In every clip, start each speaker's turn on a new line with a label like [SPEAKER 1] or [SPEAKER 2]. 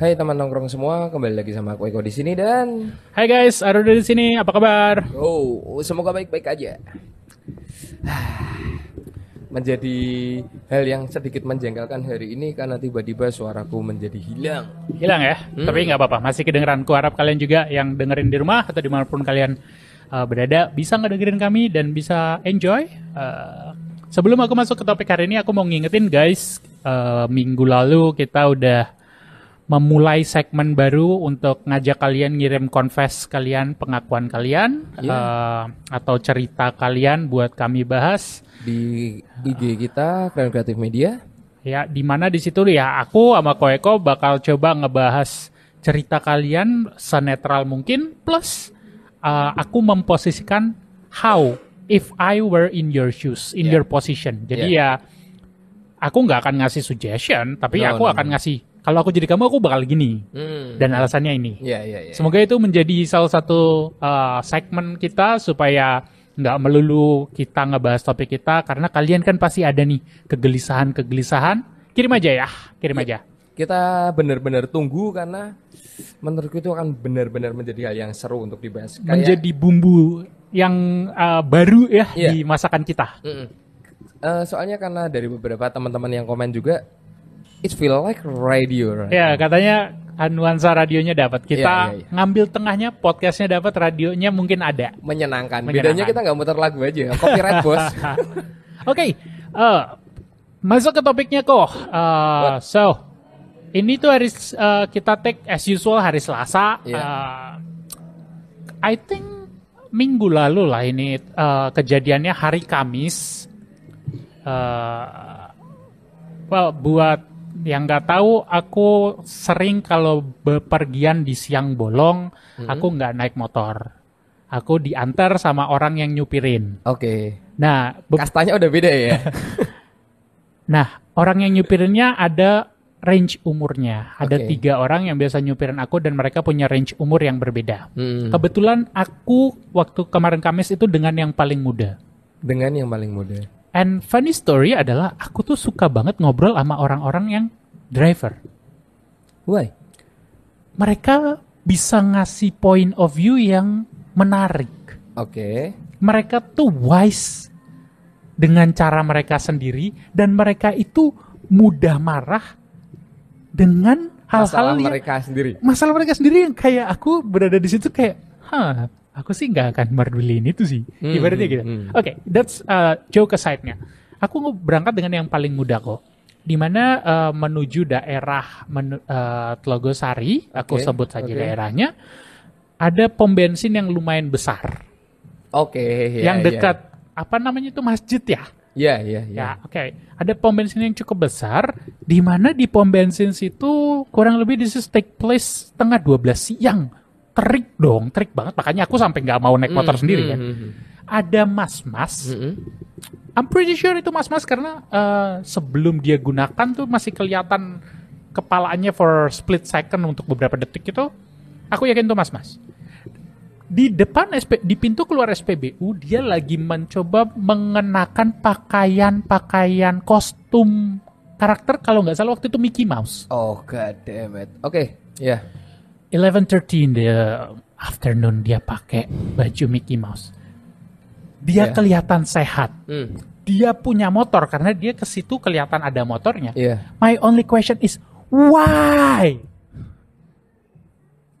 [SPEAKER 1] Hai teman nongkrong semua, kembali lagi sama aku Eko di sini dan
[SPEAKER 2] Hai guys, Arudo di sini. Apa kabar?
[SPEAKER 1] oh semoga baik-baik aja. Menjadi hal yang sedikit menjengkelkan hari ini karena tiba-tiba suaraku menjadi hilang.
[SPEAKER 2] Hilang ya? Tapi nggak apa-apa, masih kedengeran. Ku harap kalian juga yang dengerin di rumah atau di mana pun kalian uh, berada bisa ngedengerin kami dan bisa enjoy. Uh, sebelum aku masuk ke topik hari ini, aku mau ngingetin guys, uh, minggu lalu kita udah memulai segmen baru untuk ngajak kalian ngirim confess kalian, pengakuan kalian,
[SPEAKER 1] Iya.
[SPEAKER 2] uh, atau cerita kalian buat kami bahas.
[SPEAKER 1] Di IG kita, Keren Kreatif Media.
[SPEAKER 2] Ya, di mana di situ ya aku sama Koeko bakal coba ngebahas cerita kalian senetral mungkin plus uh, aku memposisikan how if I were in your shoes, in
[SPEAKER 1] Yeah.
[SPEAKER 2] your position. Jadi ya aku nggak akan ngasih suggestion, tapi
[SPEAKER 1] No,
[SPEAKER 2] aku
[SPEAKER 1] no,
[SPEAKER 2] akan
[SPEAKER 1] no.
[SPEAKER 2] ngasih kalau aku jadi kamu aku bakal gini
[SPEAKER 1] Hmm.
[SPEAKER 2] dan alasannya ini.
[SPEAKER 1] Iya, iya, iya.
[SPEAKER 2] Semoga itu menjadi salah satu uh, segmen kita supaya nggak melulu kita ngebahas topik kita karena kalian kan pasti ada nih kegelisahan-kegelisahan. Kirim aja ya, kirim
[SPEAKER 1] Iya.
[SPEAKER 2] aja.
[SPEAKER 1] Kita benar-benar tunggu karena menurutku itu akan benar-benar menjadi hal yang seru untuk dibahas. Kayak-
[SPEAKER 2] Menjadi bumbu yang uh, baru ya
[SPEAKER 1] Iya.
[SPEAKER 2] di masakan kita.
[SPEAKER 1] Mm-mm. Eh, soalnya karena dari beberapa teman-teman yang komen juga, it feel like radio, right?
[SPEAKER 2] Ya katanya nuansa radionya dapat. Kita
[SPEAKER 1] Iya, iya, iya.
[SPEAKER 2] ngambil tengahnya, podcastnya dapat, radionya mungkin ada.
[SPEAKER 1] Menyenangkan.
[SPEAKER 2] Menyenangkan.
[SPEAKER 1] Bedanya kita nggak muter lagu aja, copyright bos.
[SPEAKER 2] Oke, eh, masuk ke topiknya kok. Eh, so, ini tuh hari eh, kita take as usual hari Selasa.
[SPEAKER 1] Iya.
[SPEAKER 2] Eh, I think minggu lalu lah ini eh, kejadiannya hari Kamis. Eh, well, buat yang nggak tahu, aku sering kalau bepergian di siang bolong, aku nggak naik motor. Aku diantar sama orang yang nyupirin.
[SPEAKER 1] Oke,
[SPEAKER 2] Nah, be-
[SPEAKER 1] kastanya udah beda ya.
[SPEAKER 2] Nah, orang yang nyupirinnya ada range umurnya. Ada
[SPEAKER 1] Oke.
[SPEAKER 2] tiga orang yang biasa nyupirin aku dan mereka punya range umur yang berbeda.
[SPEAKER 1] Hmm.
[SPEAKER 2] Kebetulan aku waktu kemarin Kamis itu dengan yang paling muda.
[SPEAKER 1] Dengan yang paling muda.
[SPEAKER 2] And funny story adalah aku tuh suka banget ngobrol sama orang-orang yang driver.
[SPEAKER 1] Why?
[SPEAKER 2] Mereka bisa ngasih point of view yang menarik.
[SPEAKER 1] Oke.
[SPEAKER 2] Mereka tuh wise dengan cara mereka sendiri dan mereka itu mudah marah dengan hal-hal yang
[SPEAKER 1] mereka sendiri.
[SPEAKER 2] masalah mereka sendiri yang kayak aku berada di situ kayak, hah, aku sih nggak akan pedulin itu sih,
[SPEAKER 1] Hmm,
[SPEAKER 2] ibaratnya
[SPEAKER 1] hmm,
[SPEAKER 2] gitu.
[SPEAKER 1] hmm.
[SPEAKER 2] Oke, that's uh, joke aside-nya. Aku berangkat dengan yang paling muda kok, di mana uh, menuju daerah menu, uh, Telogosari, aku
[SPEAKER 1] Oke,
[SPEAKER 2] sebut saja
[SPEAKER 1] oke.
[SPEAKER 2] daerahnya, ada pom bensin yang lumayan besar,
[SPEAKER 1] Oke. ya,
[SPEAKER 2] yang
[SPEAKER 1] ya.
[SPEAKER 2] dekat apa namanya itu masjid ya?
[SPEAKER 1] Ya, ya, ya.
[SPEAKER 2] Ya, oke. Ada pom bensin yang cukup besar, di mana di pom bensin situ kurang lebih this is take place tengah 12 siang. Terik dong, terik banget. Makanya aku sampai nggak mau naik motor
[SPEAKER 1] Hmm,
[SPEAKER 2] sendiri
[SPEAKER 1] hmm,
[SPEAKER 2] kan.
[SPEAKER 1] hmm.
[SPEAKER 2] Ada mas-mas,
[SPEAKER 1] Hmm,
[SPEAKER 2] I'm pretty sure itu mas-mas karena eh, sebelum dia gunakan tuh masih kelihatan kepalanya for split second untuk beberapa detik itu. Aku yakin itu mas-mas. Di depan SP, di pintu keluar SPBU dia lagi mencoba mengenakan pakaian-pakaian kostum karakter kalau nggak salah waktu itu Mickey Mouse.
[SPEAKER 1] Oh, god damn it. Oke, ya.
[SPEAKER 2] 11:30 in the afternoon dia pakai baju Mickey Mouse. Dia
[SPEAKER 1] Iya.
[SPEAKER 2] kelihatan sehat.
[SPEAKER 1] Hmm,
[SPEAKER 2] Dia punya motor karena dia ke situ kelihatan ada motornya.
[SPEAKER 1] Iya.
[SPEAKER 2] My only question is why?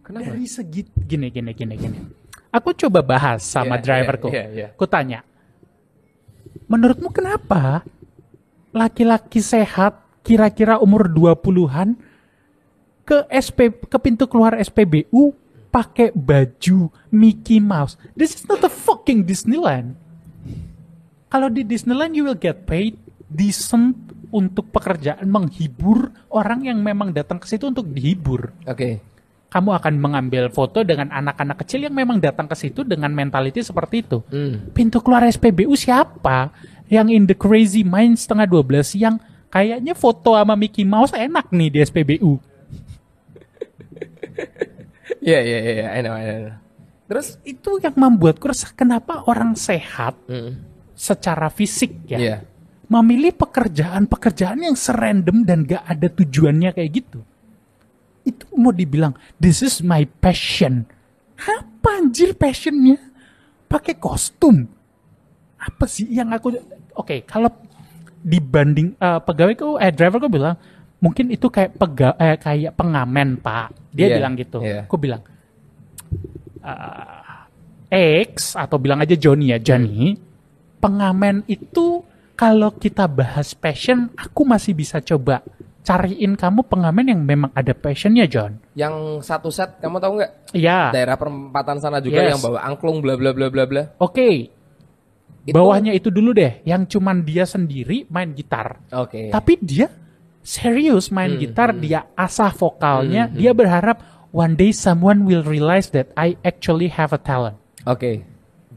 [SPEAKER 1] Kenapa?
[SPEAKER 2] Dari segi gini gini gini gini. Aku coba bahas sama
[SPEAKER 1] Iya,
[SPEAKER 2] driverku.
[SPEAKER 1] iya, iya, iya.
[SPEAKER 2] Aku tanya, menurutmu kenapa laki-laki sehat kira-kira umur 20-an ke SP ke pintu keluar SPBU pakai baju Mickey Mouse? This is not a fucking Disneyland. Kalau di Disneyland you will get paid decent untuk pekerjaan menghibur orang yang memang datang ke situ untuk dihibur
[SPEAKER 1] Oke.
[SPEAKER 2] kamu akan mengambil foto dengan anak-anak kecil yang memang datang ke situ dengan mentality seperti itu.
[SPEAKER 1] Hmm.
[SPEAKER 2] Pintu keluar SPBU siapa? Yang in the crazy mind setengah 12 siang, kayaknya foto sama Mickey Mouse enak nih di SPBU.
[SPEAKER 1] Iya, iya, iya, I know, I know. Terus
[SPEAKER 2] Itu yang membuatku resah kenapa orang sehat
[SPEAKER 1] hmm.
[SPEAKER 2] secara fisik ya,
[SPEAKER 1] Iya.
[SPEAKER 2] memilih pekerjaan-pekerjaan yang serandom dan gak ada tujuannya kayak gitu. itu mau dibilang this is my passion. Apa anjir passionnya? Pakai kostum. Apa sih yang aku Oke, kalau dibanding eh, pegawai eh driver gue bilang mungkin itu kayak pega eh, kayak pengamen, Pak. Dia
[SPEAKER 1] Iya,
[SPEAKER 2] bilang gitu.
[SPEAKER 1] iya.
[SPEAKER 2] Aku bilang eh, X atau bilang aja Johnny ya, Johnny. Pengamen itu kalau kita bahas passion, aku masih bisa coba cariin kamu pengamen yang memang ada passionnya, John.
[SPEAKER 1] Yang satu set kamu tahu nggak?
[SPEAKER 2] Iya.
[SPEAKER 1] Daerah perempatan sana juga
[SPEAKER 2] Yes.
[SPEAKER 1] yang bawa angklung bla bla bla bla bla.
[SPEAKER 2] Oke,
[SPEAKER 1] Itu-
[SPEAKER 2] bawahnya itu dulu deh, yang cuman dia sendiri main gitar.
[SPEAKER 1] Oke.
[SPEAKER 2] Tapi dia serius main
[SPEAKER 1] Hmm,
[SPEAKER 2] gitar, dia asah vokalnya, dia berharap one day someone will realize that I actually have a talent.
[SPEAKER 1] Oke.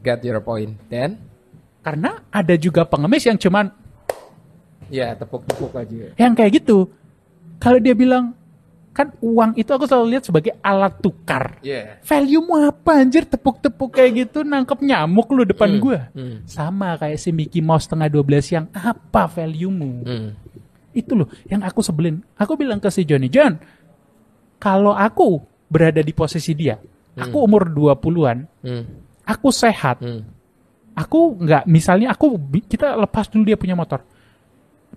[SPEAKER 1] Get your point. Then
[SPEAKER 2] Karena ada juga pengemis yang cuman
[SPEAKER 1] ya tepuk-tepuk aja.
[SPEAKER 2] yang kayak gitu. Kalau dia bilang kan uang itu aku selalu lihat sebagai alat tukar.
[SPEAKER 1] Iya.
[SPEAKER 2] Value mu apa anjir tepuk-tepuk kayak gitu nangkep nyamuk lu depan gua.
[SPEAKER 1] Hmm.
[SPEAKER 2] Sama kayak si Mickey Mouse tengah 12 yang apa value mu?
[SPEAKER 1] Hmm.
[SPEAKER 2] Itu loh yang aku sebelin. Aku bilang ke si Johnny, John, kalau aku berada di posisi dia, aku umur 20-an,
[SPEAKER 1] Hmm.
[SPEAKER 2] aku sehat,
[SPEAKER 1] Hmm.
[SPEAKER 2] aku nggak misalnya aku kita lepas dulu dia punya motor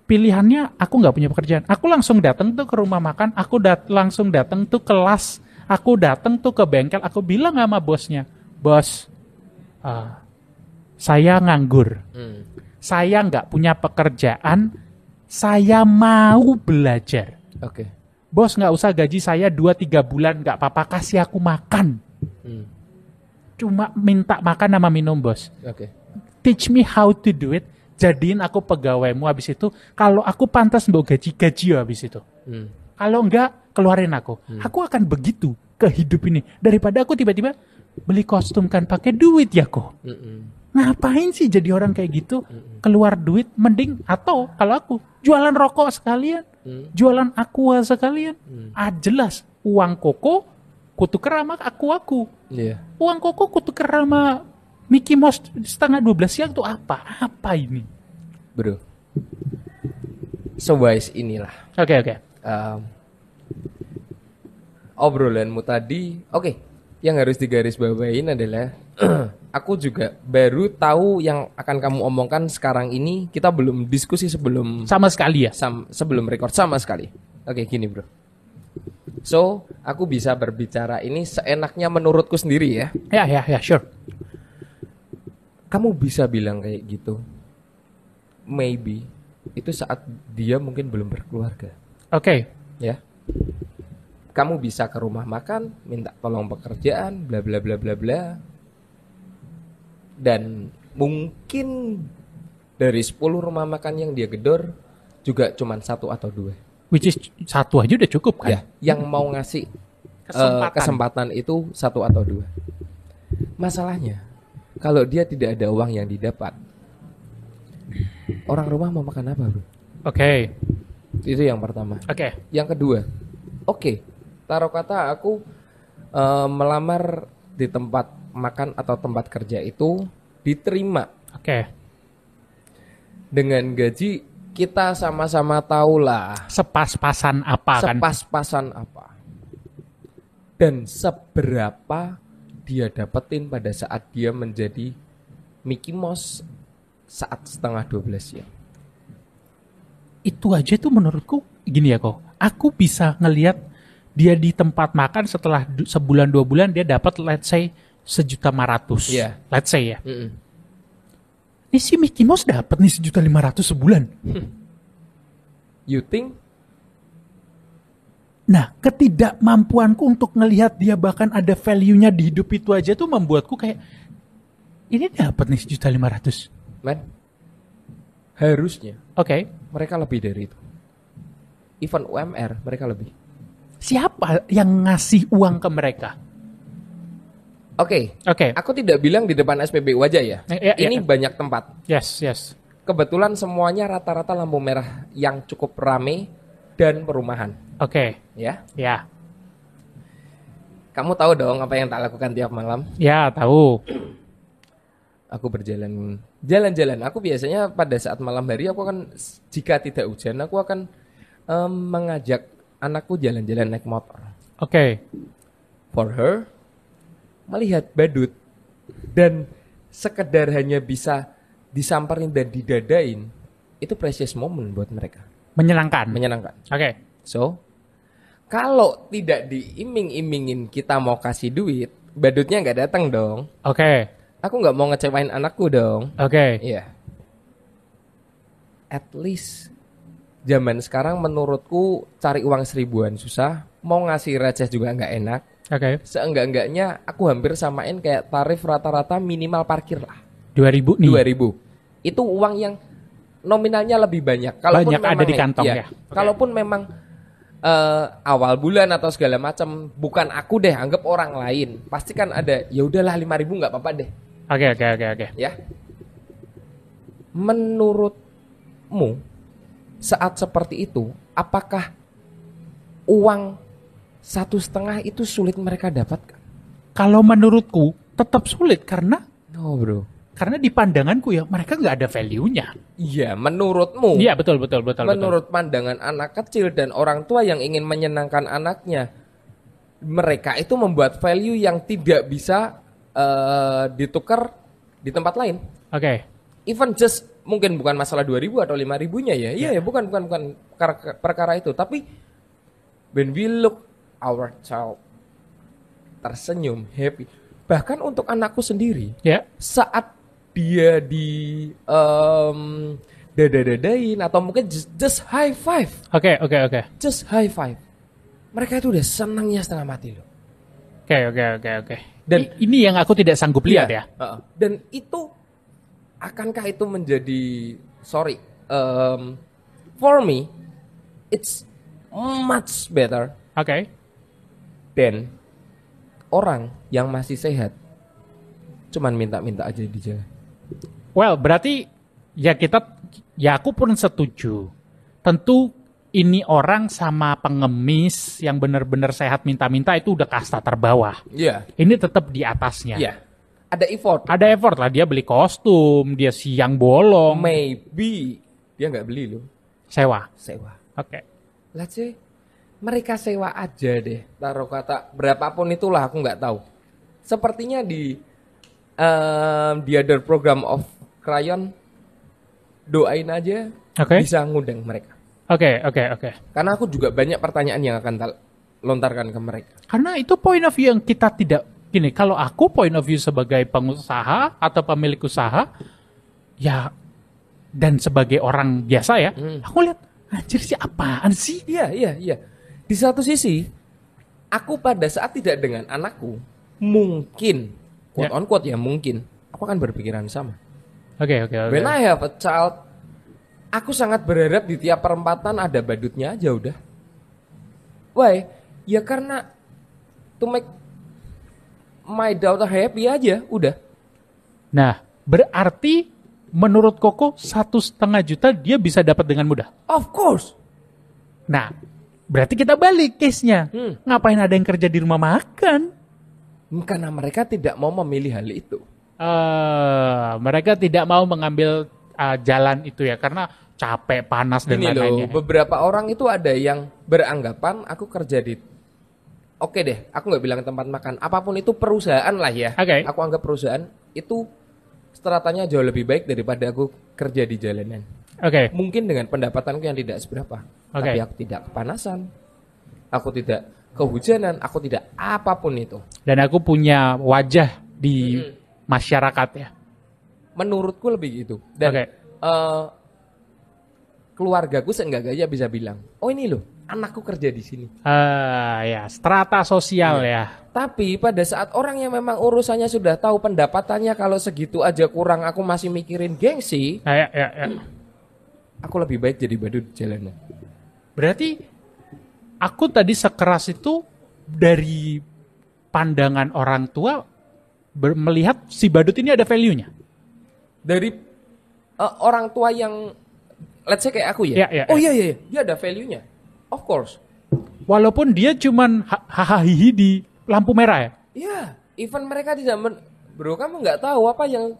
[SPEAKER 2] pilihannya aku nggak punya pekerjaan aku langsung datang tuh ke rumah makan aku dat langsung datang tuh kelas aku datang tuh ke bengkel aku bilang sama bosnya bos ah, saya nganggur
[SPEAKER 1] Hmm.
[SPEAKER 2] saya nggak punya pekerjaan saya mau belajar.
[SPEAKER 1] Oke.
[SPEAKER 2] bos nggak usah gaji saya 2-3 bulan nggak apa-apa. Kasih aku makan.
[SPEAKER 1] Hmm.
[SPEAKER 2] cuma minta makan sama minum bos.
[SPEAKER 1] Oke.
[SPEAKER 2] teach me how to do it. Jadiin aku pegawaimu. Habis itu kalau aku pantas mau gaji-gaji habis itu.
[SPEAKER 1] Hmm.
[SPEAKER 2] kalau enggak keluarin aku. Aku akan begitu ke hidup ini. Daripada aku tiba-tiba beli kostum kan pakai duit ya kok.
[SPEAKER 1] Mm-mm.
[SPEAKER 2] Ngapain sih jadi orang kayak gitu keluar duit mending atau kalau aku jualan rokok sekalian
[SPEAKER 1] Hmm.
[SPEAKER 2] jualan aqua sekalian ah jelas uang koko kutuker sama aku aku
[SPEAKER 1] Iya.
[SPEAKER 2] uang koko kutuker sama Mickey Mouse setengah 12 siang tuh apa? Apa ini?
[SPEAKER 1] Bro. Sewise inilah.
[SPEAKER 2] Oke oke.
[SPEAKER 1] um, obrolanmu tadi, oke, yang harus digarisbawahin adalah aku juga baru tahu yang akan kamu omongkan sekarang ini. Kita belum diskusi sebelum
[SPEAKER 2] Sama sekali ya.
[SPEAKER 1] sam- sebelum record sama sekali. Oke, gini bro. So, aku bisa berbicara ini seenaknya menurutku sendiri ya.
[SPEAKER 2] Ya ya ya sure.
[SPEAKER 1] Kamu bisa bilang kayak gitu. Maybe itu saat dia mungkin belum berkeluarga.
[SPEAKER 2] Oke.
[SPEAKER 1] ya kamu bisa ke rumah makan minta tolong pekerjaan bla bla bla bla bla dan mungkin dari 10 rumah makan yang dia gedor juga cuman satu atau dua
[SPEAKER 2] Which is satu aja udah cukup kan?
[SPEAKER 1] ya yang mau ngasih eh,
[SPEAKER 2] Kesempatan.
[SPEAKER 1] kesempatan itu satu atau dua masalahnya kalau dia tidak ada uang yang didapat orang rumah mau makan apa bro
[SPEAKER 2] Oke.
[SPEAKER 1] itu yang pertama
[SPEAKER 2] Oke.
[SPEAKER 1] Yang kedua, oke, taruh kata aku eh, melamar di tempat makan atau tempat kerja itu diterima
[SPEAKER 2] Oke.
[SPEAKER 1] dengan gaji kita sama-sama tahu lah
[SPEAKER 2] Sepas-pasan apa kan?
[SPEAKER 1] sepas-pasan apa dan seberapa dia dapetin pada saat dia menjadi Mickey Mouse saat setengah 12 ya.
[SPEAKER 2] Itu aja tuh menurutku gini ya kok. Aku bisa ngelihat dia di tempat makan setelah sebulan dua bulan dia dapat let's say sejuta lima ratus.
[SPEAKER 1] Iya.
[SPEAKER 2] Let's say ya.
[SPEAKER 1] Mm-mm.
[SPEAKER 2] Ini si Mickey Mouse dapat nih sejuta lima ratus sebulan.
[SPEAKER 1] You think
[SPEAKER 2] Nah, ketidakmampuanku untuk ngelihat dia bahkan ada value-nya di hidup itu aja tuh membuatku kayak ini dapat nih sejuta lima ratus.
[SPEAKER 1] man harusnya
[SPEAKER 2] Oke,
[SPEAKER 1] mereka lebih dari itu. Even UMR mereka lebih.
[SPEAKER 2] Siapa yang ngasih uang ke mereka?
[SPEAKER 1] Oke,
[SPEAKER 2] Oke,
[SPEAKER 1] aku tidak bilang di depan SPBU aja ya.
[SPEAKER 2] Iya, iya.
[SPEAKER 1] Ini banyak tempat.
[SPEAKER 2] yes, yes.
[SPEAKER 1] Kebetulan semuanya rata-rata lampu merah yang cukup rame dan perumahan,
[SPEAKER 2] Oke,
[SPEAKER 1] ya.
[SPEAKER 2] ya,
[SPEAKER 1] Kamu tahu dong apa yang tak lakukan tiap malam?
[SPEAKER 2] ya tahu.
[SPEAKER 1] Aku berjalan jalan-jalan. Aku biasanya pada saat malam hari aku akan jika tidak hujan aku akan em, mengajak anakku jalan-jalan naik motor.
[SPEAKER 2] Oke.
[SPEAKER 1] For her, melihat badut dan sekedar hanya bisa disamperin dan didadain, itu precious moment buat mereka.
[SPEAKER 2] Menyenangkan.
[SPEAKER 1] Menyenangkan.
[SPEAKER 2] Oke.
[SPEAKER 1] So, kalau tidak diiming-imingin kita mau kasih duit, badutnya nggak datang dong.
[SPEAKER 2] Oke.
[SPEAKER 1] Aku nggak mau ngecewain anakku dong.
[SPEAKER 2] Oke.
[SPEAKER 1] Iya. At least zaman sekarang menurutku cari uang seribuan susah, mau ngasih receh juga nggak enak.
[SPEAKER 2] Oke.
[SPEAKER 1] Seenggak-enggaknya aku hampir samain kayak tarif rata-rata minimal parkir lah.
[SPEAKER 2] 2000 nih.
[SPEAKER 1] 2000. Itu uang yang nominalnya lebih banyak. Kalaupun
[SPEAKER 2] Banyak ada di kantong
[SPEAKER 1] iya.
[SPEAKER 2] ya. Oke.
[SPEAKER 1] Kalaupun memang eh, awal bulan atau segala macam bukan aku deh, anggap orang lain. Pasti kan ada ya udahlah 5000 nggak apa-apa deh,
[SPEAKER 2] Oke, oke, oke, oke.
[SPEAKER 1] ya. Menurutmu saat seperti itu, apakah uang satu setengah itu sulit mereka dapatkan?
[SPEAKER 2] Kalau menurutku tetap sulit karena
[SPEAKER 1] No bro.
[SPEAKER 2] karena di pandanganku ya mereka nggak ada value-nya.
[SPEAKER 1] Iya, menurutmu.
[SPEAKER 2] Iya betul betul betul
[SPEAKER 1] menurut pandangan anak kecil dan orang tua yang ingin menyenangkan anaknya, mereka itu membuat value yang tidak bisa eh, ditukar di tempat lain.
[SPEAKER 2] betul. Oke.
[SPEAKER 1] Even just mungkin bukan masalah 2000 atau 5000-nya ya. Iya ya, bukan bukan bukan perkara, perkara itu, tapi when we look our child tersenyum, happy. Bahkan untuk anakku sendiri,
[SPEAKER 2] Ya.
[SPEAKER 1] saat dia di em, dada-dadain atau mungkin just, just high five
[SPEAKER 2] Oke oke oke.
[SPEAKER 1] just high five. Mereka itu udah senangnya setengah mati loh.
[SPEAKER 2] Oke oke oke oke. Dan ini yang aku tidak sanggup lihat
[SPEAKER 1] Iya,
[SPEAKER 2] ya.
[SPEAKER 1] heeh. Dan itu akankah itu menjadi sorry um, for me it's much better
[SPEAKER 2] Oke.
[SPEAKER 1] than orang yang masih sehat cuman minta-minta aja di jalan.
[SPEAKER 2] Well, berarti ya kita ya aku pun setuju. Tentu ini orang sama pengemis yang benar-benar sehat minta-minta itu udah kasta terbawah.
[SPEAKER 1] Iya.
[SPEAKER 2] Ini tetap di atasnya.
[SPEAKER 1] Iya. Ada effort.
[SPEAKER 2] Ada effort lah dia beli kostum, dia siang bolong,
[SPEAKER 1] Maybe dia nggak beli loh,
[SPEAKER 2] sewa.
[SPEAKER 1] sewa.
[SPEAKER 2] Oke.
[SPEAKER 1] Let's say mereka sewa aja deh. Taruh kata berapapun itulah aku nggak tahu. Sepertinya di em, the other program of Crayon doain aja
[SPEAKER 2] Oke.
[SPEAKER 1] bisa ngundang mereka.
[SPEAKER 2] Oke, oke, oke.
[SPEAKER 1] Karena aku juga banyak pertanyaan yang akan lontarkan ke mereka.
[SPEAKER 2] Karena itu point of view yang kita tidak gini, kalau aku point of view sebagai pengusaha atau pemilik usaha ya dan sebagai orang biasa ya,
[SPEAKER 1] Hmm.
[SPEAKER 2] aku lihat anjir sih apaan sih?
[SPEAKER 1] Iya, iya, iya. Di satu sisi, aku pada saat tidak dengan anakku, mungkin, quote
[SPEAKER 2] Ya.
[SPEAKER 1] on quote ya mungkin, aku akan berpikiran sama.
[SPEAKER 2] Oke, oke, oke.
[SPEAKER 1] When I have a child, aku sangat berharap di tiap perempatan ada badutnya aja udah. Why? Ya karena to make my daughter happy aja, udah.
[SPEAKER 2] Nah, berarti menurut Koko satu setengah juta dia bisa dapat dengan mudah.
[SPEAKER 1] Of course.
[SPEAKER 2] Nah, berarti kita balik case-nya.
[SPEAKER 1] Hmm.
[SPEAKER 2] Ngapain ada yang kerja di rumah makan?
[SPEAKER 1] Karena mereka tidak mau memilih hal itu.
[SPEAKER 2] eh mereka tidak mau mengambil eh, jalan itu ya karena capek, panas dan lain-lainnya.
[SPEAKER 1] beberapa orang itu ada yang beranggapan aku kerja di Oke deh, aku nggak bilang tempat makan. Apa pun itu perusahaan lah ya.
[SPEAKER 2] Oke.
[SPEAKER 1] Aku anggap perusahaan itu stratanya jauh lebih baik daripada aku kerja di jalanan.
[SPEAKER 2] Oke,
[SPEAKER 1] Mungkin dengan pendapatanku yang tidak seberapa,
[SPEAKER 2] Oke.
[SPEAKER 1] tapi aku tidak kepanasan, aku tidak kehujanan, aku tidak apa pun itu.
[SPEAKER 2] dan aku punya wajah di
[SPEAKER 1] Hmm.
[SPEAKER 2] masyarakat ya.
[SPEAKER 1] Menurutku lebih gitu. Dan
[SPEAKER 2] Oke.
[SPEAKER 1] eh, keluargaku seenggak-enggaknya bisa bilang, oh ini loh, anakku kerja di sini.
[SPEAKER 2] Eh ya, strata sosial
[SPEAKER 1] Iya.
[SPEAKER 2] ya.
[SPEAKER 1] Tapi pada saat orang yang memang urusannya sudah tahu pendapatannya kalau segitu aja kurang aku masih mikirin gengsi,
[SPEAKER 2] Ya, ya, ya.
[SPEAKER 1] aku lebih baik jadi badut jalanan.
[SPEAKER 2] Berarti aku tadi sekeras itu dari pandangan orang tua melihat si badut ini ada value-nya.
[SPEAKER 1] Dari eh, orang tua yang let's say kayak aku ya.
[SPEAKER 2] Iya, iya,
[SPEAKER 1] oh iya iya, iya, dia ada value-nya. Of course.
[SPEAKER 2] Walaupun dia cuman ha- hahaha hihi di lampu merah ya.
[SPEAKER 1] Iya, even mereka tidak men Bro, kamu nggak tahu apa yang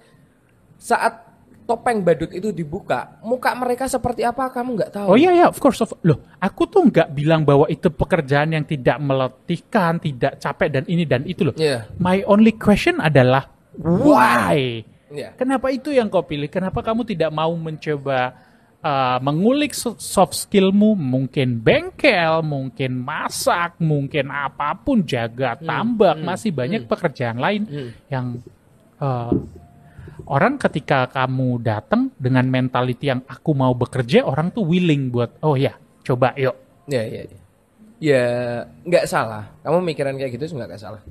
[SPEAKER 1] saat topeng badut itu dibuka, muka mereka seperti apa kamu nggak tahu.
[SPEAKER 2] Oh iya ya, of course. Of, loh, aku tuh nggak bilang bahwa itu pekerjaan yang tidak meletihkan, tidak capek dan ini dan itu loh.
[SPEAKER 1] Iya.
[SPEAKER 2] My only question adalah why?
[SPEAKER 1] Iya.
[SPEAKER 2] Kenapa itu yang kau pilih? Kenapa kamu tidak mau mencoba uh, mengulik so- soft skillmu? Mungkin bengkel, mungkin masak, mungkin apa pun, jaga tambak, masih banyak pekerjaan lain
[SPEAKER 1] Hmm.
[SPEAKER 2] yang uh, orang ketika kamu datang dengan mentality yang aku mau bekerja, orang tuh willing buat oh ya coba yuk.
[SPEAKER 1] Ya, ya, ya. Ya, nggak salah. Kamu mikiran kayak gitu nggak nggak salah.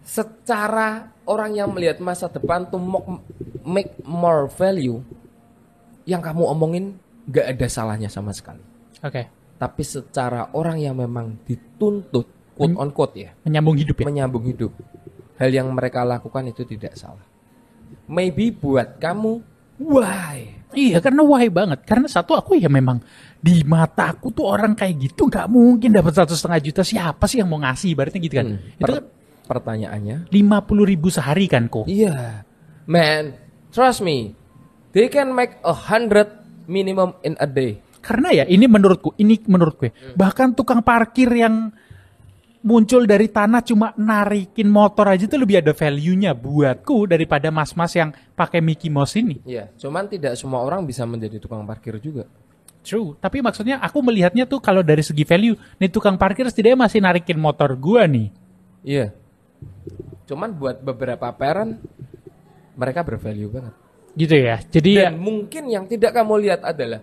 [SPEAKER 1] Secara orang yang melihat masa depan mo- make more value, yang kamu omongin nggak ada salahnya sama sekali.
[SPEAKER 2] Oke.
[SPEAKER 1] Tapi secara orang yang memang dituntut, quote on quote ya,
[SPEAKER 2] Menyambung hidup ya.
[SPEAKER 1] menyambung hidup, hal yang mereka lakukan itu tidak salah. Maybe buat kamu, why?
[SPEAKER 2] Iya karena why banget. Karena satu aku ya memang di mata aku tuh orang kayak gitu nggak mungkin dapat satu setengah juta siapa sih yang mau ngasih ibaratnya gitu kan.
[SPEAKER 1] Hmm,
[SPEAKER 2] Itu
[SPEAKER 1] per- pertanyaannya,
[SPEAKER 2] lima puluh ribu sehari kan kok.
[SPEAKER 1] Iya, man, trust me, they can make a hundred minimum in a day.
[SPEAKER 2] Karena ya ini menurutku, ini menurut gue.
[SPEAKER 1] Hmm.
[SPEAKER 2] Bahkan tukang parkir yang muncul dari tanah cuma narikin motor aja tuh lebih ada value-nya buatku daripada mas-mas yang pakai Mickey Mouse ini.
[SPEAKER 1] Iya, cuman tidak semua orang bisa menjadi tukang parkir juga.
[SPEAKER 2] True, tapi maksudnya aku melihatnya tuh kalau dari segi value, nih tukang parkir setidaknya masih narikin motor gua nih.
[SPEAKER 1] Iya, cuman buat beberapa parent mereka bervalue banget.
[SPEAKER 2] Gitu ya. Jadi ya,
[SPEAKER 1] Dan mungkin yang tidak kamu lihat adalah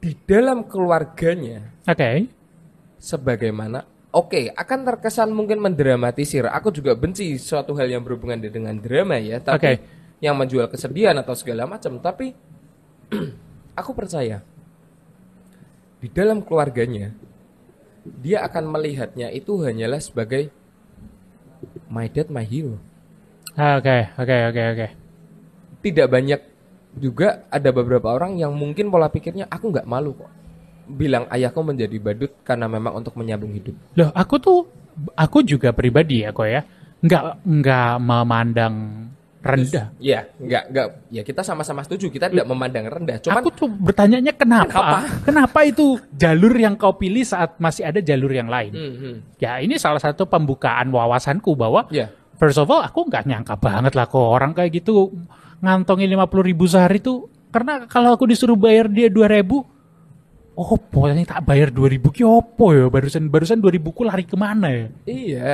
[SPEAKER 1] di dalam keluarganya
[SPEAKER 2] oke.
[SPEAKER 1] sebagaimana Oke, akan terkesan mungkin mendramatisir. Aku juga benci suatu hal yang berhubungan dengan drama ya, tapi
[SPEAKER 2] Oke.
[SPEAKER 1] yang menjual kesedihan atau segala macam. Tapi aku percaya di dalam keluarganya dia akan melihatnya itu hanyalah sebagai my dad, my hero.
[SPEAKER 2] Oke, oke, oke, oke.
[SPEAKER 1] Tidak banyak juga ada beberapa orang yang mungkin pola pikirnya aku nggak malu kok bilang ayahku menjadi badut karena memang untuk menyambung hidup.
[SPEAKER 2] Loh, aku tuh aku juga pribadi ya kok ya. Nggak nggak memandang rendah.
[SPEAKER 1] Iya, nggak nggak ya kita sama-sama setuju kita tidak memandang rendah. Cuman
[SPEAKER 2] aku tuh bertanyanya kenapa?
[SPEAKER 1] Kenapa?
[SPEAKER 2] Kenapa itu jalur yang kau pilih saat masih ada jalur yang lain?
[SPEAKER 1] Hmm, hmm.
[SPEAKER 2] Ya ini salah satu pembukaan wawasanku bahwa
[SPEAKER 1] ya
[SPEAKER 2] first of all aku nggak nyangka banget lah kok orang kayak gitu ngantongin 50 ribu sehari tuh karena kalau aku disuruh bayar dia 2 ribu oh pokoknya tak bayar 2 ribu ki opo ya barusan barusan 2 ribu ku lari ke mana ya
[SPEAKER 1] iya.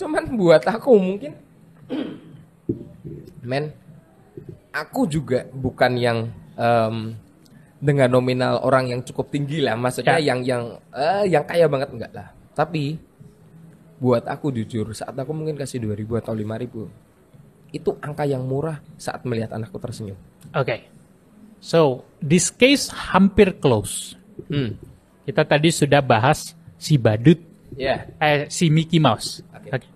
[SPEAKER 1] Cuman buat aku mungkin men aku juga bukan yang em, dengan nominal orang yang cukup tinggi lah, maksudnya
[SPEAKER 2] Ya.
[SPEAKER 1] yang yang eh, yang kaya banget enggak lah. Tapi buat aku jujur saat aku mungkin kasih 2000 atau 5000 itu angka yang murah saat melihat anakku tersenyum.
[SPEAKER 2] oke so this case hampir close
[SPEAKER 1] Hmm.
[SPEAKER 2] kita tadi sudah bahas si badut
[SPEAKER 1] Ya.
[SPEAKER 2] eh, si Mickey Mouse
[SPEAKER 1] Oke.
[SPEAKER 2] Oke.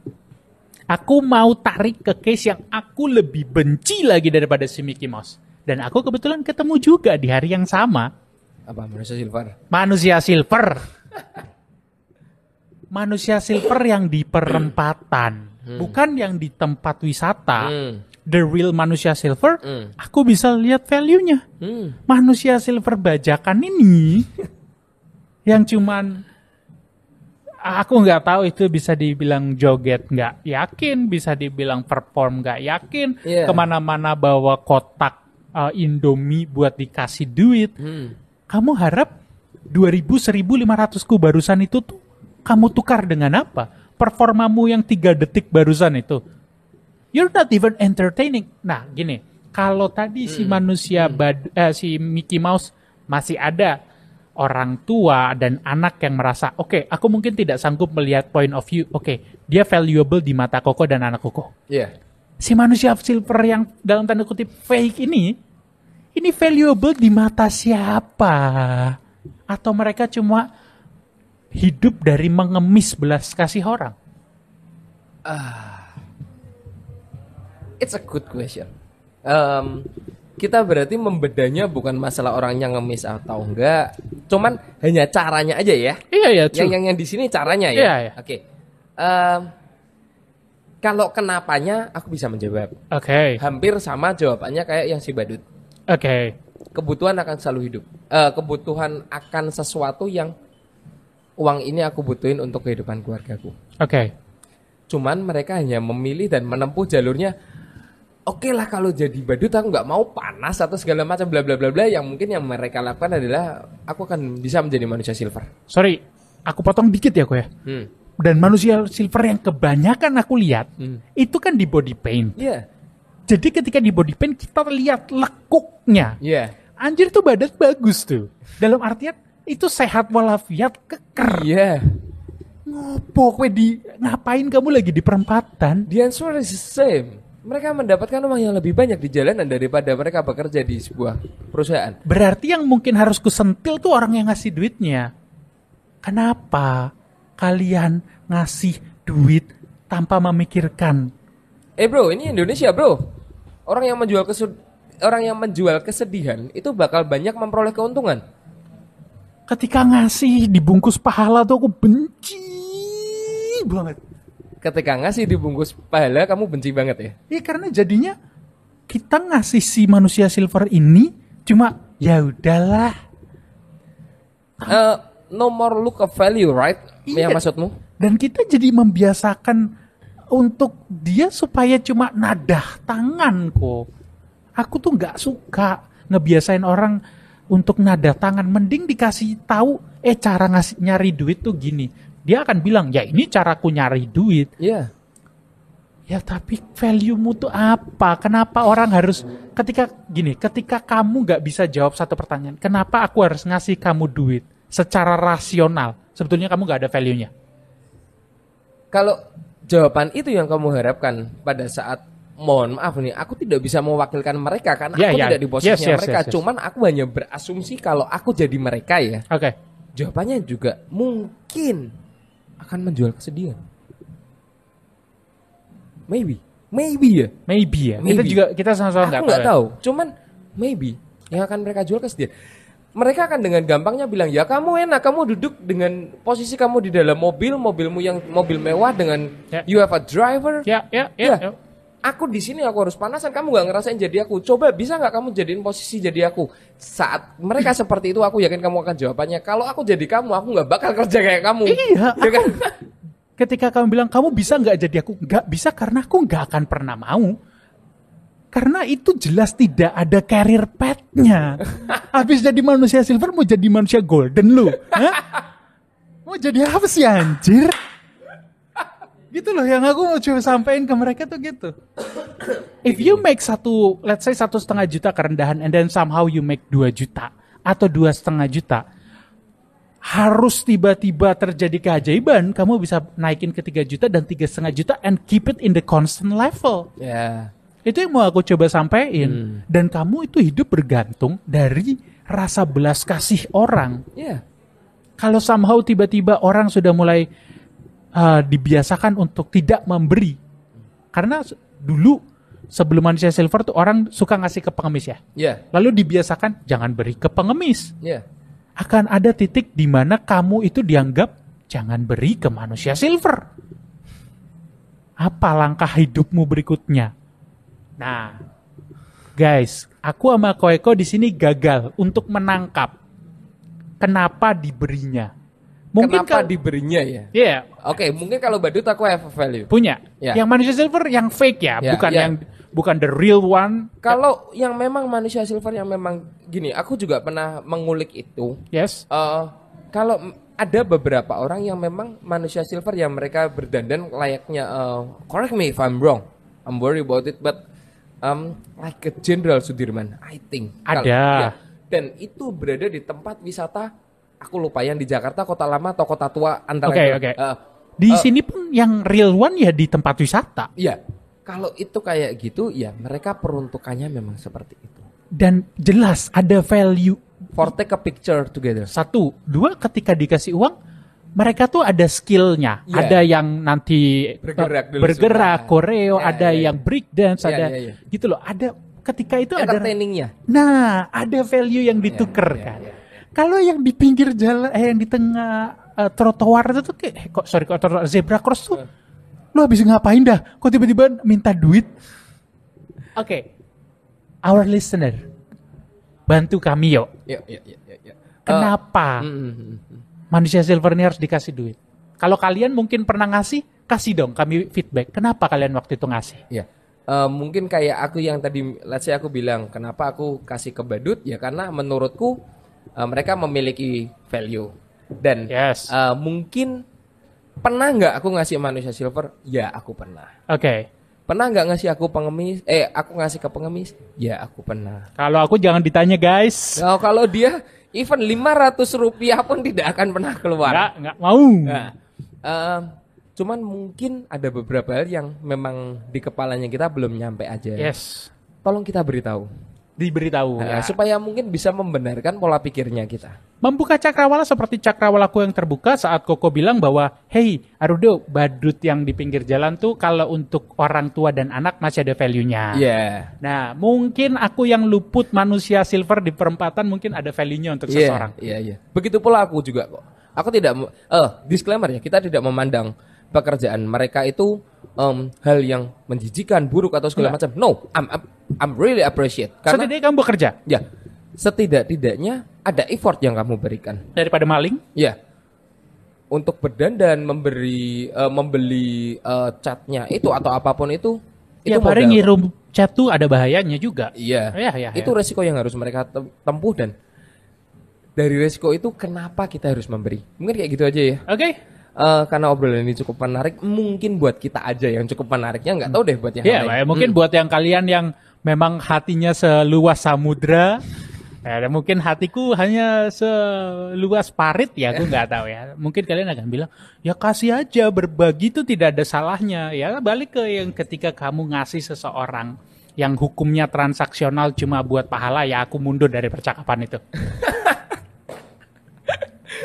[SPEAKER 2] aku mau tarik ke case yang aku lebih benci lagi daripada si Mickey Mouse dan aku kebetulan ketemu juga di hari yang sama
[SPEAKER 1] Apa manusia silver?
[SPEAKER 2] manusia silver. manusia silver yang di perempatan, bukan yang di tempat wisata.
[SPEAKER 1] Hmm.
[SPEAKER 2] The real manusia silver,
[SPEAKER 1] Hmm.
[SPEAKER 2] aku bisa lihat value-nya.
[SPEAKER 1] Hmm.
[SPEAKER 2] Manusia silver bajakan ini yang cuman aku nggak tahu itu bisa dibilang joget nggak yakin, bisa dibilang perform nggak yakin,
[SPEAKER 1] Iya.
[SPEAKER 2] ke mana-mana bawa kotak uh, Indomie buat dikasih duit
[SPEAKER 1] Hmm.
[SPEAKER 2] kamu harap 2000 1500 ku barusan itu tuh kamu tukar dengan apa? Performamu yang tiga detik barusan itu. You're not even entertaining. Nah, gini, kalau tadi si manusia bad, eh, si Mickey Mouse masih ada orang tua dan anak yang merasa, oke, aku mungkin tidak sanggup melihat point of view. Oke, dia valuable di mata Koko dan anak Koko
[SPEAKER 1] Ya.
[SPEAKER 2] si manusia silver yang dalam tanda kutip fake ini ini valuable di mata siapa atau mereka cuma hidup dari mengemis belas kasih orang
[SPEAKER 1] It's a good question. Em, kita berarti membedanya bukan masalah orangnya ngemis atau enggak, cuman hanya caranya aja ya.
[SPEAKER 2] iya ya
[SPEAKER 1] Yang yang yang di sini caranya ya.
[SPEAKER 2] Iya, iya.
[SPEAKER 1] Oke. Em, Kalau kenapanya aku bisa menjawab.
[SPEAKER 2] Oke.
[SPEAKER 1] Hampir sama jawabannya kayak yang si Badut.
[SPEAKER 2] Oke.
[SPEAKER 1] Kebutuhan akan selalu hidup. Eh, kebutuhan akan sesuatu yang uang ini aku butuhin untuk kehidupan keluargaku.
[SPEAKER 2] Oke.
[SPEAKER 1] Cuman mereka hanya memilih dan menempuh jalurnya. Oke lah kalau jadi badut aku nggak mau panas atau segala macam bla bla bla bla yang mungkin yang mereka lakukan adalah aku akan bisa menjadi manusia silver.
[SPEAKER 2] Sorry, aku potong dikit ya kok ya.
[SPEAKER 1] Hmm.
[SPEAKER 2] Dan manusia silver yang kebanyakan aku lihat
[SPEAKER 1] Hmm.
[SPEAKER 2] itu kan di body paint.
[SPEAKER 1] Iya.
[SPEAKER 2] Jadi ketika di body paint kita lihat lekuknya.
[SPEAKER 1] Iya.
[SPEAKER 2] Anjir tuh badan bagus tuh. Dalam artian itu sehat walafiat keker.
[SPEAKER 1] Iya.
[SPEAKER 2] Ngopo kue di ngapain kamu lagi di perempatan?
[SPEAKER 1] The answer is the same. Mereka mendapatkan uang yang lebih banyak di jalanan daripada mereka bekerja di sebuah perusahaan.
[SPEAKER 2] Berarti yang mungkin harus kusentil tuh orang yang ngasih duitnya. Kenapa kalian ngasih duit tanpa memikirkan?
[SPEAKER 1] Eh bro, ini Indonesia bro. Orang yang menjual kesud orang yang menjual kesedihan itu bakal banyak memperoleh keuntungan.
[SPEAKER 2] Ketika ngasih dibungkus pahala tuh aku benci banget.
[SPEAKER 1] Ketika ngasih dibungkus pahala, kamu benci banget ya.
[SPEAKER 2] Iya karena jadinya kita ngasih si manusia silver ini cuma ya udahlah.
[SPEAKER 1] Eh, no more look of value, right?
[SPEAKER 2] Iya.
[SPEAKER 1] Yang maksudmu?
[SPEAKER 2] Dan kita jadi membiasakan untuk dia supaya cuma nadah tangan kok. Aku tuh nggak suka ngebiasain orang untuk nadah tangan. Mending dikasih tahu, eh cara ngasih nyari duit tuh gini. Dia akan bilang, ya ini caraku nyari duit.
[SPEAKER 1] Iya.
[SPEAKER 2] Ya tapi value-mu tuh apa? Kenapa orang harus ketika gini, ketika kamu nggak bisa jawab satu pertanyaan, kenapa aku harus ngasih kamu duit secara rasional? Sebetulnya kamu nggak ada value-nya.
[SPEAKER 1] Kalau jawaban itu yang kamu harapkan pada saat mohon maaf nih, aku tidak bisa mewakilkan mereka karena
[SPEAKER 2] Ya,
[SPEAKER 1] aku
[SPEAKER 2] ya.
[SPEAKER 1] tidak di posisinya
[SPEAKER 2] Yes, yes,
[SPEAKER 1] mereka.
[SPEAKER 2] yes, yes.
[SPEAKER 1] Cuman aku hanya berasumsi kalau aku jadi mereka ya.
[SPEAKER 2] Oke.
[SPEAKER 1] Jawabannya juga mungkin akan menjual kesedihan. Maybe, maybe ya.
[SPEAKER 2] Maybe ya. Kita
[SPEAKER 1] Maybe.
[SPEAKER 2] juga kita sama-sama
[SPEAKER 1] Aku
[SPEAKER 2] nggak tahu. ya.
[SPEAKER 1] tahu. Cuman maybe yang akan mereka jual kesedihan. Mereka akan dengan gampangnya bilang ya kamu enak, kamu duduk dengan posisi kamu di dalam mobil, mobilmu yang mobil mewah dengan
[SPEAKER 2] Ya.
[SPEAKER 1] you have a driver.
[SPEAKER 2] Ya, ya, ya.
[SPEAKER 1] Ya.
[SPEAKER 2] ya.
[SPEAKER 1] Aku di sini aku harus panasan, kamu nggak ngerasain jadi aku. Coba bisa nggak kamu jadiin posisi jadi aku? Saat mereka seperti itu, aku yakin kamu akan jawabannya. Kalau aku jadi kamu, aku nggak bakal kerja kayak kamu.
[SPEAKER 2] Iya,
[SPEAKER 1] Ya kan?
[SPEAKER 2] Ketika kamu bilang kamu bisa nggak jadi aku, nggak bisa karena aku nggak akan pernah mau. Karena itu jelas tidak ada career path-nya. Habis jadi manusia silver mau jadi manusia golden lu. Hah? Mau jadi apa sih anjir? Gitu loh yang aku mau coba sampein ke mereka tuh gitu. If you make satu, let's say satu setengah juta kerendahan and then somehow you make 2 juta atau dua setengah juta, harus tiba-tiba terjadi keajaiban, kamu bisa naikin ke 3 juta dan tiga setengah juta and keep it in the constant level.
[SPEAKER 1] ya,
[SPEAKER 2] Itu yang mau aku coba sampaikan.
[SPEAKER 1] Hmm.
[SPEAKER 2] Dan kamu itu hidup bergantung dari rasa belas kasih orang.
[SPEAKER 1] ya,
[SPEAKER 2] Kalau somehow tiba-tiba orang sudah mulai uh, dibiasakan untuk tidak memberi. Karena dulu sebelum manusia silver tuh orang suka ngasih ke pengemis ya.
[SPEAKER 1] ya,
[SPEAKER 2] Lalu dibiasakan jangan beri ke pengemis.
[SPEAKER 1] ya.
[SPEAKER 2] Akan ada titik di mana kamu itu dianggap jangan beri ke manusia silver. Apa langkah hidupmu berikutnya? Nah, guys, aku sama Koeko di sini gagal untuk menangkap kenapa diberinya. Mungkin
[SPEAKER 1] Kenapa
[SPEAKER 2] kalau
[SPEAKER 1] diberinya ya?
[SPEAKER 2] Iya,
[SPEAKER 1] Oke, mungkin kalau badut aku have a value.
[SPEAKER 2] punya.
[SPEAKER 1] Ya.
[SPEAKER 2] Yang manusia silver yang fake ya,
[SPEAKER 1] Ya,
[SPEAKER 2] bukan
[SPEAKER 1] ya.
[SPEAKER 2] yang bukan the real one.
[SPEAKER 1] Kalau yang memang manusia silver yang memang gini, aku juga pernah mengulik itu.
[SPEAKER 2] Yes.
[SPEAKER 1] Eh, kalau ada beberapa orang yang memang manusia silver yang mereka berdandan layaknya eh, correct me if I'm wrong. I'm worried about it but um, like a Jenderal Sudirman, I think.
[SPEAKER 2] Ada.
[SPEAKER 1] ya. Dan itu berada di tempat wisata aku lupa yang di Jakarta, Kota Lama atau Kota Tua antara
[SPEAKER 2] Oke,
[SPEAKER 1] itu.
[SPEAKER 2] oke.
[SPEAKER 1] Eh,
[SPEAKER 2] Di
[SPEAKER 1] eh,
[SPEAKER 2] sini pun yang real one ya di tempat wisata.
[SPEAKER 1] Iya. Kalau itu kayak gitu, ya mereka peruntukannya memang seperti itu.
[SPEAKER 2] Dan jelas ada value
[SPEAKER 1] For take a picture together.
[SPEAKER 2] Satu, dua ketika dikasih uang, mereka tuh ada skillnya.
[SPEAKER 1] Iya.
[SPEAKER 2] Ada yang nanti
[SPEAKER 1] Bergerak
[SPEAKER 2] eh,
[SPEAKER 1] dulu
[SPEAKER 2] bergerak, koreo,
[SPEAKER 1] Ya,
[SPEAKER 2] ada
[SPEAKER 1] ya, ya.
[SPEAKER 2] yang break dance,
[SPEAKER 1] Iya,
[SPEAKER 2] ada
[SPEAKER 1] iya, iya.
[SPEAKER 2] gitu loh. Ada ketika itu ada
[SPEAKER 1] Entertainingnya.
[SPEAKER 2] Nah, ada value yang
[SPEAKER 1] iya,
[SPEAKER 2] kan.
[SPEAKER 1] iya,
[SPEAKER 2] Kalau yang di pinggir jalan, eh yang di tengah eh, trotoar itu tuh kayak, eh, kok sorry kok trotoar zebra cross tuh lu habis ngapain dah? Kok tiba-tiba minta duit? Oke, our listener, bantu kami yuk.
[SPEAKER 1] Ya, ya, ya, ya, ya.
[SPEAKER 2] Kenapa
[SPEAKER 1] Eh, mm, mm, mm,
[SPEAKER 2] manusia silver ini harus dikasih duit? Kalau kalian mungkin pernah ngasih, kasih dong kami feedback. Kenapa kalian waktu itu ngasih?
[SPEAKER 1] Ya. Eh, mungkin kayak aku yang tadi let's say aku bilang kenapa aku kasih ke badut ya karena menurutku eh, mereka memiliki value dan
[SPEAKER 2] Yes.
[SPEAKER 1] eh, mungkin pernah nggak aku ngasih manusia silver ya aku pernah
[SPEAKER 2] Oke,
[SPEAKER 1] pernah nggak ngasih aku pengemis eh aku ngasih ke pengemis ya aku pernah
[SPEAKER 2] kalau aku jangan ditanya guys.
[SPEAKER 1] Nah, kalau dia even 500 rupiah pun tidak akan pernah keluar
[SPEAKER 2] Nggak, nggak mau.
[SPEAKER 1] Nah, em, cuman mungkin ada beberapa hal yang memang di kepalanya kita belum nyampe aja.
[SPEAKER 2] Yes,
[SPEAKER 1] Tolong kita beritahu.
[SPEAKER 2] Diberitahu.
[SPEAKER 1] Nah,
[SPEAKER 2] ya.
[SPEAKER 1] supaya mungkin bisa membenarkan pola pikirnya kita.
[SPEAKER 2] Membuka cakrawala seperti cakrawalaku yang terbuka saat Koko bilang bahwa, hey Arudo, badut yang di pinggir jalan tuh kalau untuk orang tua dan anak masih ada value-nya.
[SPEAKER 1] Iya.
[SPEAKER 2] Nah, mungkin aku yang luput manusia silver di perempatan mungkin ada value-nya untuk
[SPEAKER 1] Iya,
[SPEAKER 2] seseorang.
[SPEAKER 1] Iya, iya. Begitu pula aku juga kok. Aku tidak eh disclaimer ya, kita tidak memandang pekerjaan mereka itu em, hal yang menjijikan, buruk atau segala macam. No, I'm, I'm I'm really appreciate karena
[SPEAKER 2] Setidaknya kamu bekerja
[SPEAKER 1] ya setidak-tidaknya ada effort yang kamu berikan.
[SPEAKER 2] daripada maling.
[SPEAKER 1] Ya. Untuk berdandan, memberi eh, membeli eh, catnya itu atau apa pun itu itu
[SPEAKER 2] Tiap hari
[SPEAKER 1] modal.
[SPEAKER 2] ngirim chat tuh ada bahayanya juga.
[SPEAKER 1] Iya.
[SPEAKER 2] Iya, iya,
[SPEAKER 1] itu
[SPEAKER 2] iya.
[SPEAKER 1] resiko yang harus mereka tem- tempuh dan dari resiko itu kenapa kita harus memberi? Mungkin kayak gitu aja ya.
[SPEAKER 2] Oke.
[SPEAKER 1] Eh, karena obrolan ini cukup menarik, mungkin buat kita aja yang cukup menariknya nggak tahu deh buat yang
[SPEAKER 2] Iya,
[SPEAKER 1] lain.
[SPEAKER 2] ya, mungkin buat yang kalian yang memang hatinya seluas samudra, ya, dan mungkin hatiku hanya seluas parit ya, aku nggak tahu ya. Mungkin kalian akan bilang, ya kasih aja berbagi itu tidak ada salahnya. Ya balik ke yang ketika kamu ngasih seseorang yang hukumnya transaksional cuma buat pahala, ya aku mundur dari percakapan itu.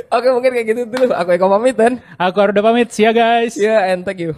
[SPEAKER 1] Oke mungkin kayak gitu dulu. Aku Eko pamit dan
[SPEAKER 2] Aku udah pamit, see ya guys.
[SPEAKER 1] ya and thank you.